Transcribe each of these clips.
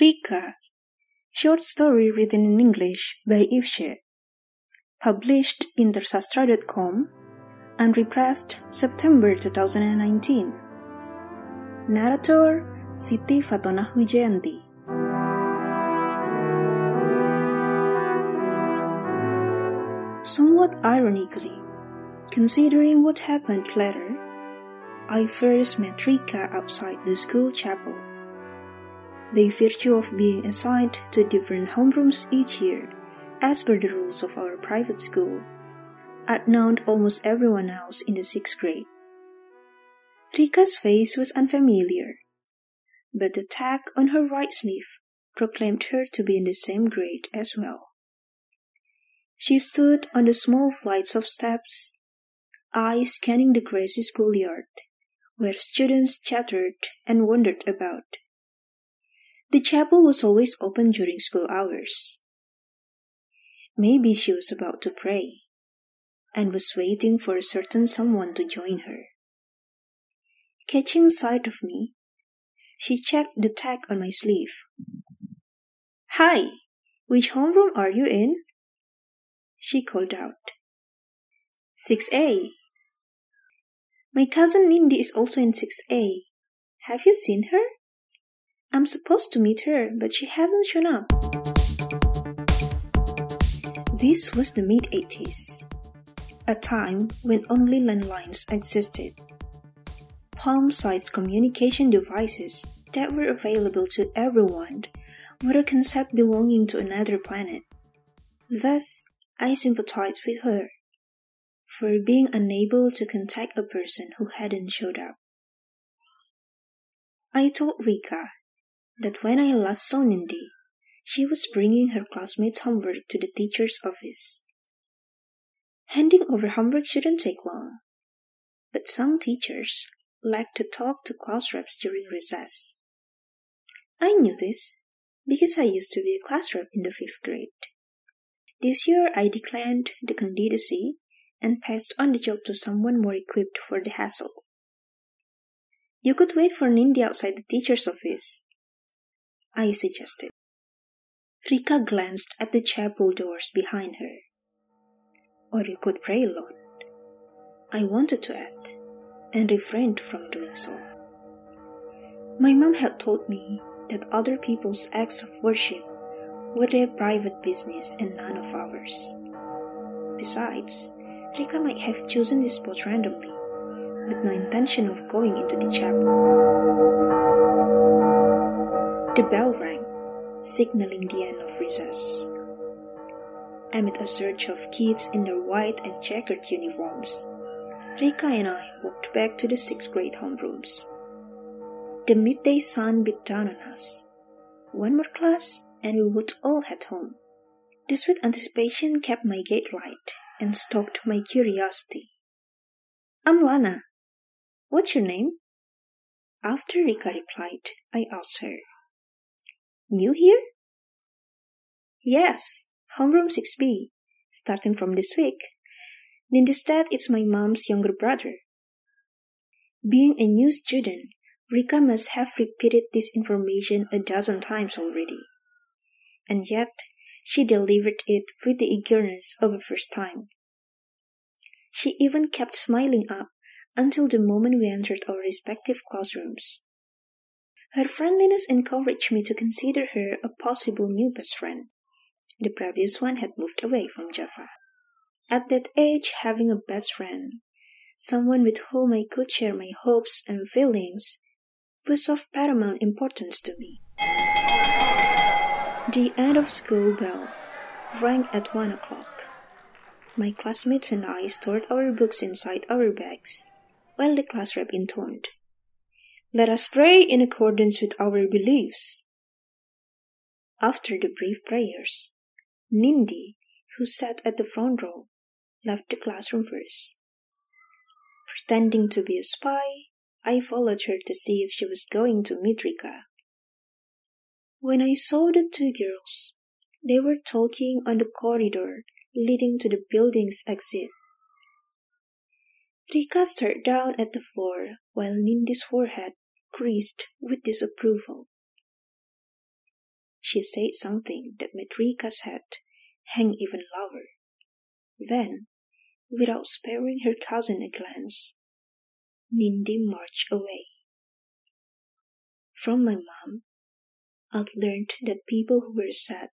Rika, short story written in English by Eve Shi, published in Tersastra.com and repressed September 2019. Narrator Siti Fatonah Wijayanti. Somewhat ironically, considering what happened later, I first met Rika outside the school chapel. By virtue of being assigned to different homerooms each year, as per the rules of our private school, I'd known almost everyone else in the sixth grade. Rika's face was unfamiliar, but the tag on her right sleeve proclaimed her to be in the same grade as well. She stood on the small flights of steps, eyes scanning the grassy schoolyard, where students chattered and wandered about. The chapel was always open during school hours. Maybe she was about to pray and was waiting for a certain someone to join her. Catching sight of me, she checked the tag on my sleeve. Hi, which homeroom are you in? she called out. 6A. My cousin Nindy is also in 6A. Have you seen her? I'm supposed to meet her, but she hasn't shown up. This was the mid 80s, a time when only landlines existed. Palm sized communication devices that were available to everyone were a concept belonging to another planet. Thus, I sympathized with her for being unable to contact a person who hadn't showed up. I told Rika that when I last saw Nindy, she was bringing her classmates' homework to the teacher's office. Handing over homework shouldn't take long, but some teachers like to talk to class reps during recess. I knew this because I used to be a class rep in the fifth grade. This year I declined the candidacy and passed on the job to someone more equipped for the hassle. You could wait for Nindy outside the teacher's office, I suggested. Rika glanced at the chapel doors behind her. Or you could pray alone. I wanted to add, and refrained from doing so. My mom had told me that other people's acts of worship were their private business and none of ours. Besides, Rika might have chosen this spot randomly, with no intention of going into the chapel. The bell rang, signaling the end of recess. Amid a surge of kids in their white and checkered uniforms, Rika and I walked back to the sixth grade homerooms. The midday sun beat down on us. One more class, and we would all head home. The sweet anticipation kept my gait light and stoked my curiosity. I'm Lana. What's your name? After Rika replied, I asked her. New here? Yes, homeroom 6B, starting from this week. Nindy's dad is my mom's younger brother. Being a new student, Rika must have repeated this information a dozen times already. And yet, she delivered it with the eagerness of a first time. She even kept smiling up until the moment we entered our respective classrooms. Her friendliness encouraged me to consider her a possible new best friend. The previous one had moved away from Java. At that age, having a best friend, someone with whom I could share my hopes and feelings, was of paramount importance to me. The end of school bell rang at one o'clock. My classmates and I stored our books inside our bags, while the class rep intoned, Let us pray in accordance with our beliefs. After the brief prayers, Nindy, who sat at the front row, left the classroom first. Pretending to be a spy, I followed her to see if she was going to meet. When I saw the two girls, they were talking on the corridor leading to the building's exit. Rika stared down at the floor while Nindy's forehead creased with disapproval. she said something that made Rika's head hang even lower. Then, without sparing her cousin a glance, Nindi marched away. From my mom, I'd learned that people who were sad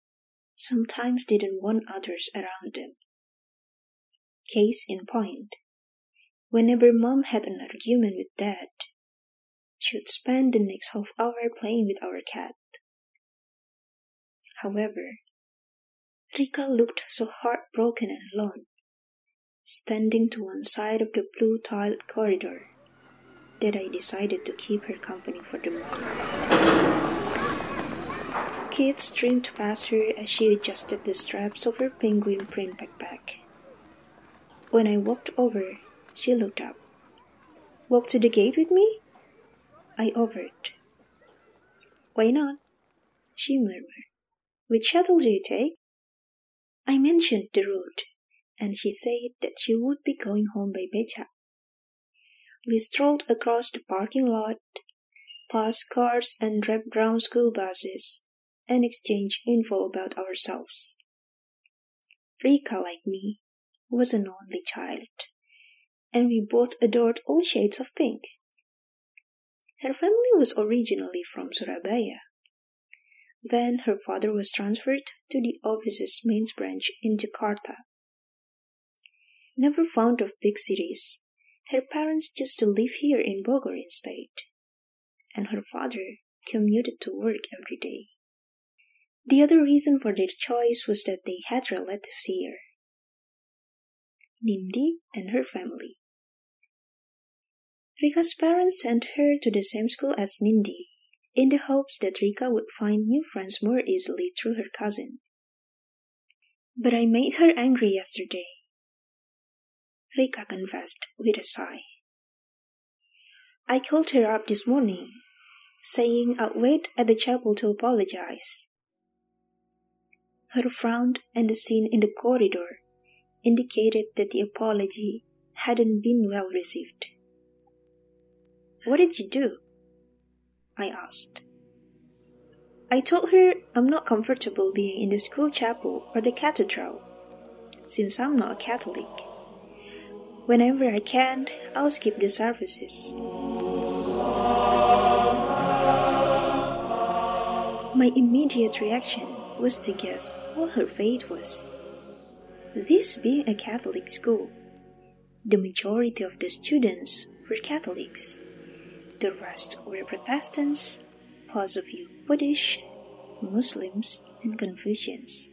sometimes didn't want others around them. Case in point, whenever mom had an argument with dad, she would spend the next half hour playing with our cat. However, Rika looked so heartbroken and alone, standing to one side of the blue tiled corridor, that I decided to keep her company for the moment. Kids streamed past her as she adjusted the straps of her penguin print backpack. When I walked over, she looked up. Walk to the gate with me? I offered. Why not? She murmured. Which shuttle do you take? I mentioned the route, and she said that she would be going home by Becak. We strolled across the parking lot, past cars and brown school buses, and exchanged info about ourselves. Rika, like me, was an only child, and we both adored all shades of pink. Her family was originally from Surabaya, then her father was transferred to the office's main branch in Jakarta. Never fond of big cities, her parents chose to live here in Bogor instead, and her father commuted to work every day. The other reason for their choice was that they had relatives here. Nindi and her family. Rika's parents sent her to the same school as Nindi, in the hopes that Rika would find new friends more easily through her cousin. But I made her angry yesterday. Rika confessed with a sigh. I called her up this morning, saying I'd wait at the chapel to apologize. Her frown and the scene in the corridor indicated that the apology hadn't been well received. What did you do? I asked. I told her I'm not comfortable being in the school chapel or the cathedral, since I'm not a Catholic. Whenever I can, I'll skip the services. My immediate reaction was to guess what her fate was. This being a Catholic school, the majority of the students were Catholics. The rest were Protestants, plus a few Buddhists, Muslims, and Confucians.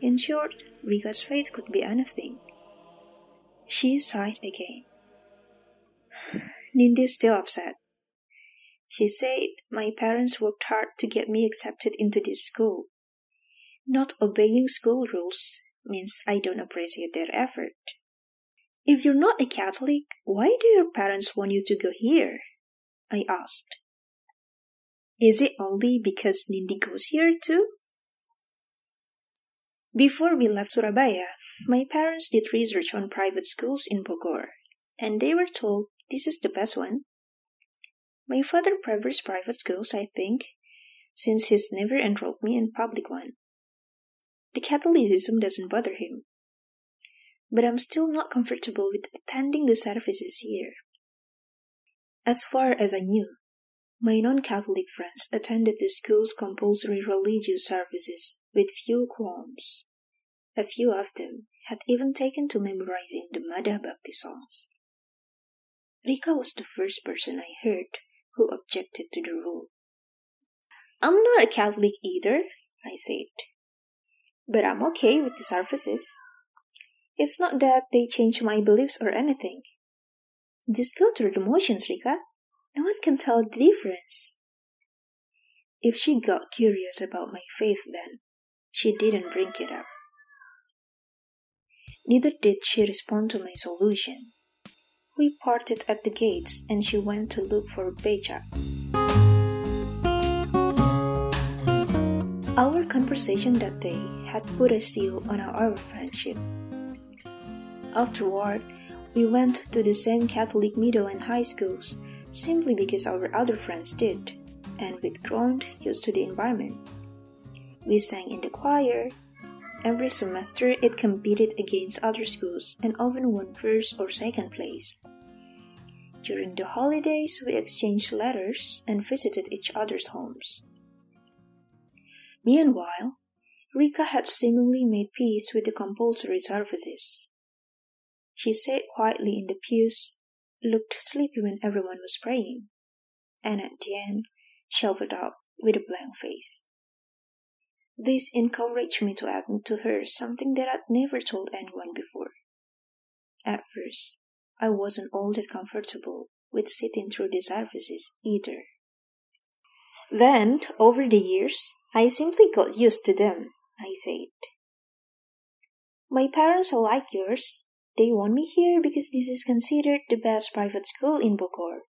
In short, Rika's faith could be anything. She sighed again. Nindi's still upset. She said my parents worked hard to get me accepted into this school. Not obeying school rules means I don't appreciate their effort. If you're not a Catholic, why do your parents want you to go here? I asked. Is it only because Nindi goes here too? Before we left Surabaya, my parents did research on private schools in Bogor, and they were told this is the best one. My father prefers private schools, I think, since he's never enrolled me in public one. The Catholicism doesn't bother him. But I'm still not comfortable with attending the services here. As far as I knew, my non-Catholic friends attended the school's compulsory religious services with few qualms. A few of them had even taken to memorizing the Madah Bakti songs. Rika was the first person I heard who objected to the rule. I'm not a Catholic either, I said. But I'm okay with the services. It's not that they change my beliefs or anything. Just go through the motions, Rika. No one can tell the difference. If she got curious about my faith then, she didn't bring it up. Neither did she respond to my solution. We parted at the gates and she went to look for Becak. Our conversation that day had put a seal on our friendship. Afterward, we went to the same Catholic middle and high schools simply because our other friends did, and we'd grown used to the environment. We sang in the choir. Every semester it competed against other schools and often won first or second place. During the holidays, we exchanged letters and visited each other's homes. Meanwhile, Rika had seemingly made peace with the compulsory services. She sat quietly in the pews, looked sleepy when everyone was praying, and at the end shuffled up with a blank face. This encouraged me to add to her something that I'd never told anyone before. At first, I wasn't all that comfortable with sitting through the services either. Then, over the years, I simply got used to them, I said. My parents are like yours. They want me here because this is considered the best private school in Bogor.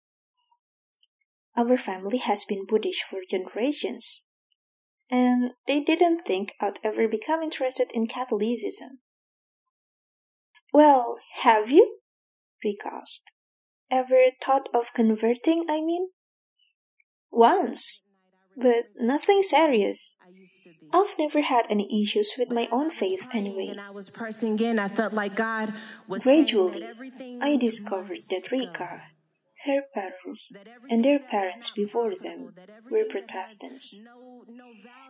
Our family has been Buddhist for generations, and they didn't think I'd ever become interested in Catholicism. Well, have you? Rick asked. Ever thought of converting, I mean? Once, but nothing serious. I've never had any issues with my own faith anyway. When I was parsing in I felt like God was a very good thing. Gradually, I discovered that Rika, her parents, and their parents before them were Protestants.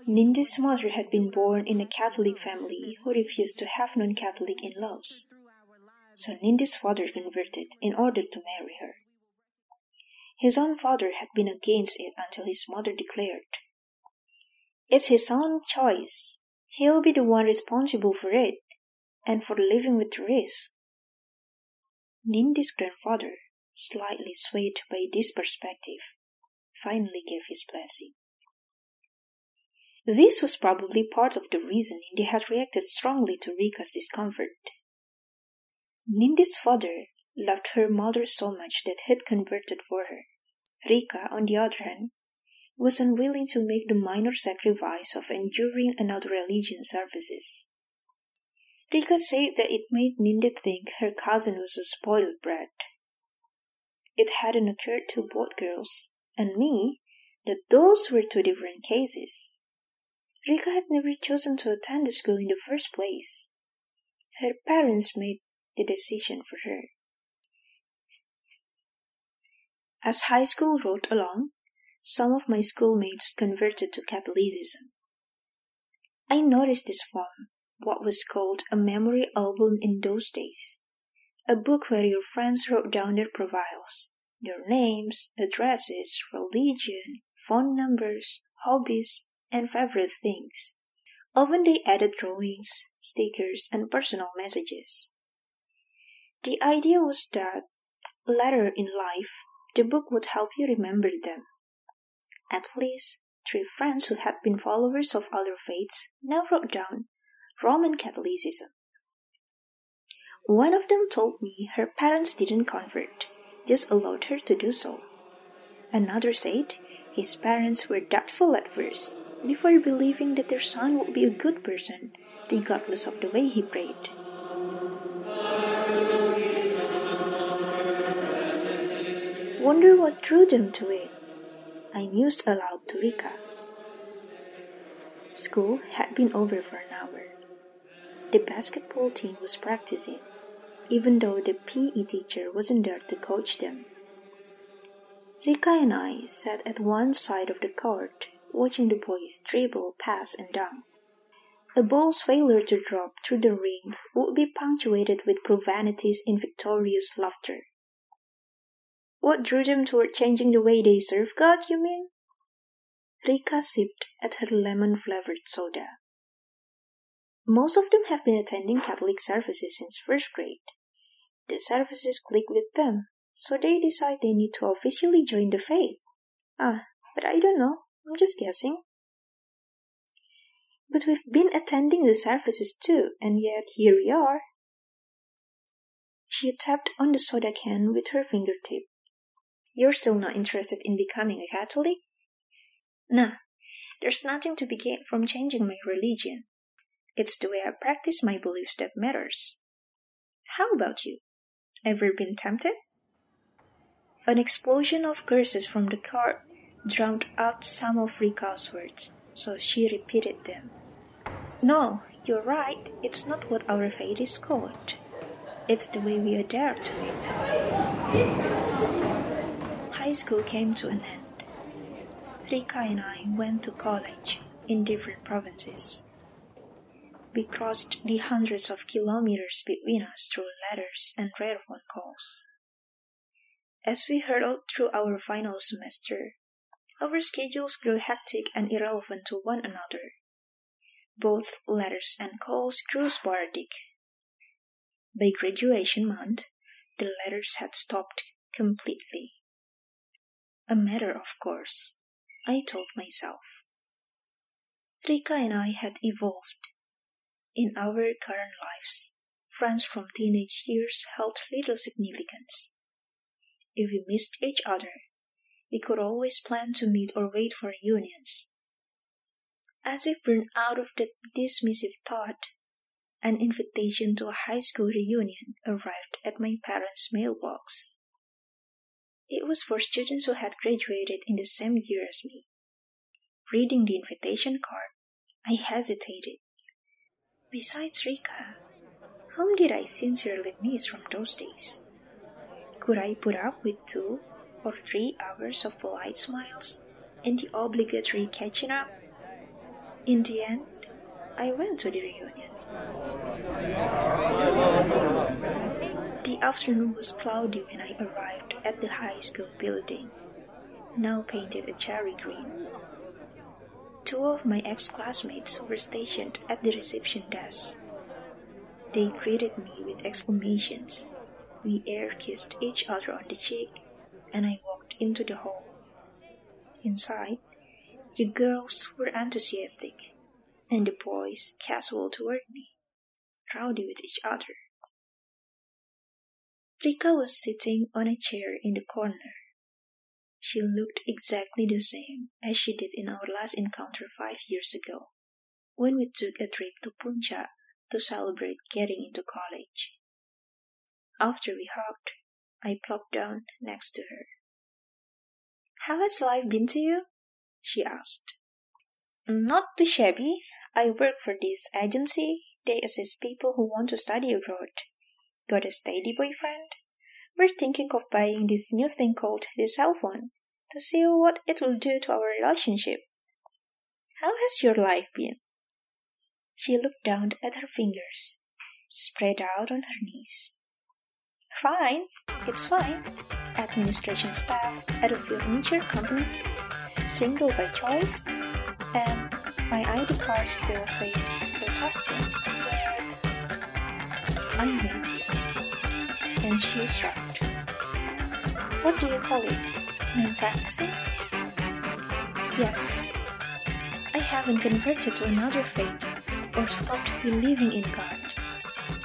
Nindi's mother had been born in a Catholic family who refused to have non Catholic in laws. So Nindi's father converted in order to marry her. His own father had been against it until his mother declared, It's his own choice. He'll be the one responsible for it and for living with risk. Nindi's grandfather, slightly swayed by this perspective, finally gave his blessing. This was probably part of the reason Nindi had reacted strongly to Rika's discomfort. Nindi's father loved her mother so much that he'd converted for her. Rika, on the other hand, was unwilling to make the minor sacrifice of enduring another religion's services. Rika said that it made Nindi think her cousin was a spoiled brat. It hadn't occurred to both girls and me that those were two different cases. Rika had never chosen to attend the school in the first place. Her parents made the decision for her. As high school rolled along, some of my schoolmates converted to Catholicism. I noticed this from what was called a memory album in those days, a book where your friends wrote down their profiles, their names, addresses, religion, phone numbers, hobbies, and favorite things. Often they added drawings, stickers, and personal messages. The idea was that later in life, the book would help you remember them. At least three friends who had been followers of other faiths now wrote down Roman Catholicism. One of them told me her parents didn't convert, just allowed her to do so. Another said his parents were doubtful at first, before believing that their son would be a good person, regardless of the way he prayed. Wonder what drew them to it. I mused aloud to Rika. School had been over for an hour. The basketball team was practicing, even though the PE teacher wasn't there to coach them. Rika and I sat at one side of the court, watching the boys dribble, pass, and dunk. A ball's failure to drop through the ring would be punctuated with profanities in victorious laughter. What drew them toward changing the way they serve God, you mean? Rika sipped at her lemon flavored soda. Most of them have been attending Catholic services since first grade. The services click with them, so they decide they need to officially join the faith. Ah, but I don't know. I'm just guessing. But we've been attending the services too, and yet here we are. She tapped on the soda can with her fingertip. You're still not interested in becoming a Catholic? Nah, there's nothing to be gained from changing my religion. It's the way I practice my beliefs that matters. How about you? Ever been tempted? An explosion of curses from the car drowned out some of Rika's words, so she repeated them. No, you're right. It's not what our fate is called. It's the way we adapt to it. High school came to an end. Rika and I went to college in different provinces. We crossed the hundreds of kilometers between us through letters and phone calls. As we hurtled through our final semester, our schedules grew hectic and irrelevant to one another. Both letters and calls grew sporadic. By graduation month, the letters had stopped completely. A matter of course, I told myself. Rika and I had evolved. In our current lives, friends from teenage years held little significance. If we missed each other, we could always plan to meet or wait for reunions. As if burned out of that dismissive thought, an invitation to a high school reunion arrived at my parents' mailbox. It was for students who had graduated in the same year as me. Reading the invitation card, I hesitated. Besides Rika, whom did I sincerely miss from those days? Could I put up with two or three hours of polite smiles and the obligatory catching up? In the end, I went to the reunion. The afternoon was cloudy when I arrived at the high school building, now painted a cherry green. Two of my ex-classmates were stationed at the reception desk. They greeted me with exclamations. We air-kissed each other on the cheek, and I walked into the hall. Inside, the girls were enthusiastic, and the boys casual toward me, rowdy with each other. Rika was sitting on a chair in the corner, she looked exactly the same as she did in our last encounter five years ago, when we took a trip to Puncak to celebrate getting into college. After we hugged, I plopped down next to her. How has life been to you? she asked. Not too shabby. I work for this agency. They assist people who want to study abroad. Got a steady boyfriend? We're thinking of buying this new thing called the cell phone to see what it will do to our relationship. How has your life been? She looked down at her fingers, spread out on her knees. Fine, it's fine. Administration staff at a furniture company, single by choice, and my ID card still says Protestant, but I'm waiting. And she shrugged. What do you call it? Practicing? Yes. I haven't converted to another faith or stopped believing in God.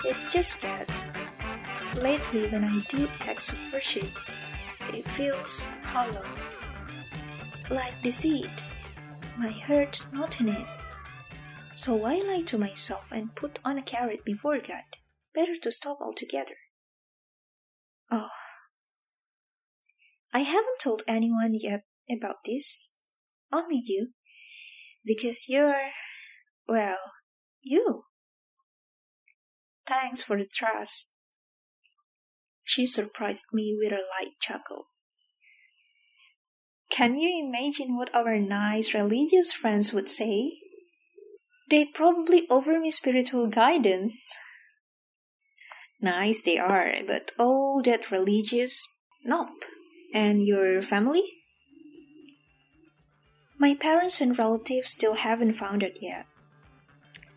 It's just that lately when I do acts of worship, it feels hollow. Like seed. My heart's not in it. So I lie to myself and put on a carrot before God? Better to stop altogether. Oh, I haven't told anyone yet about this. Only you. Because you're, well, you. Thanks for the trust. She surprised me with a light chuckle. Can you imagine what our nice religious friends would say? They'd probably offer me spiritual guidance. Nice they are, but all that religious, nope. And your family? My parents and relatives still haven't found it yet.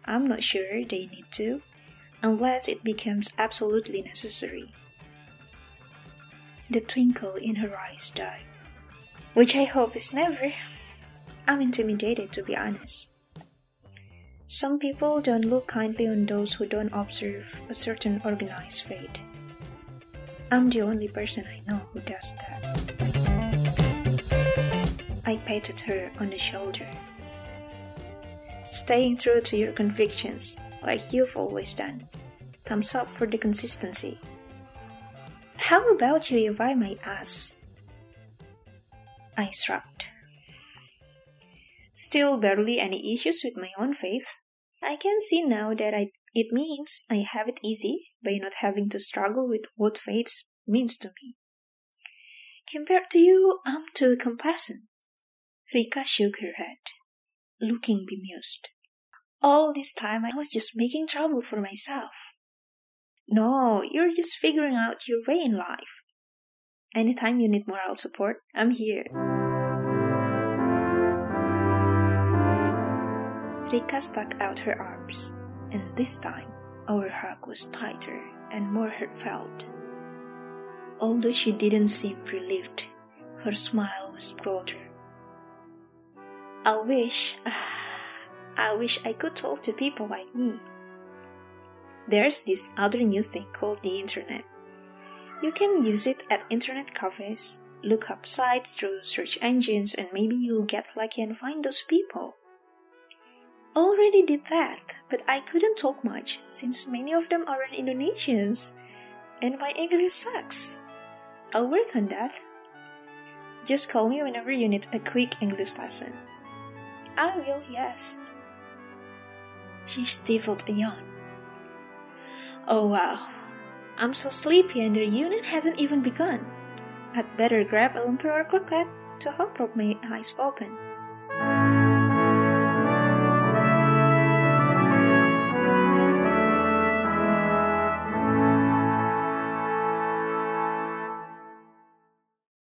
I'm not sure they need to, unless it becomes absolutely necessary. The twinkle in her eyes died, which I hope is never. I'm intimidated to be honest. Some people don't look kindly on those who don't observe a certain organized fate. I'm the only person I know who does that. I patted her on the shoulder. Staying true to your convictions, like you've always done. Thumbs up for the consistency. How about you if I ask? I shrugged. Still barely any issues with my own faith. I can see now that I, it means I have it easy by not having to struggle with what faith means to me. Compared to you, I'm too complacent. Rika shook her head, looking bemused. All this time I was just making trouble for myself. No, you're just figuring out your way in life. Anytime you need moral support, I'm here. Rika stuck out her arms, and this time our hug was tighter and more heartfelt. Although she didn't seem relieved, her smile was broader. I wish, I wish I could talk to people like me. There's this other new thing called the internet. You can use it at internet cafes, look up sites through search engines, and maybe you'll get lucky and find those people. Already did that, but I couldn't talk much since many of them aren't Indonesians, and my English sucks. I'll work on that. Just call me whenever you need a quick English lesson. I will, yes. She stifled a yawn. Oh wow, I'm so sleepy and the unit hasn't even begun. I'd better grab a lumpur or croquette to help prop my eyes open.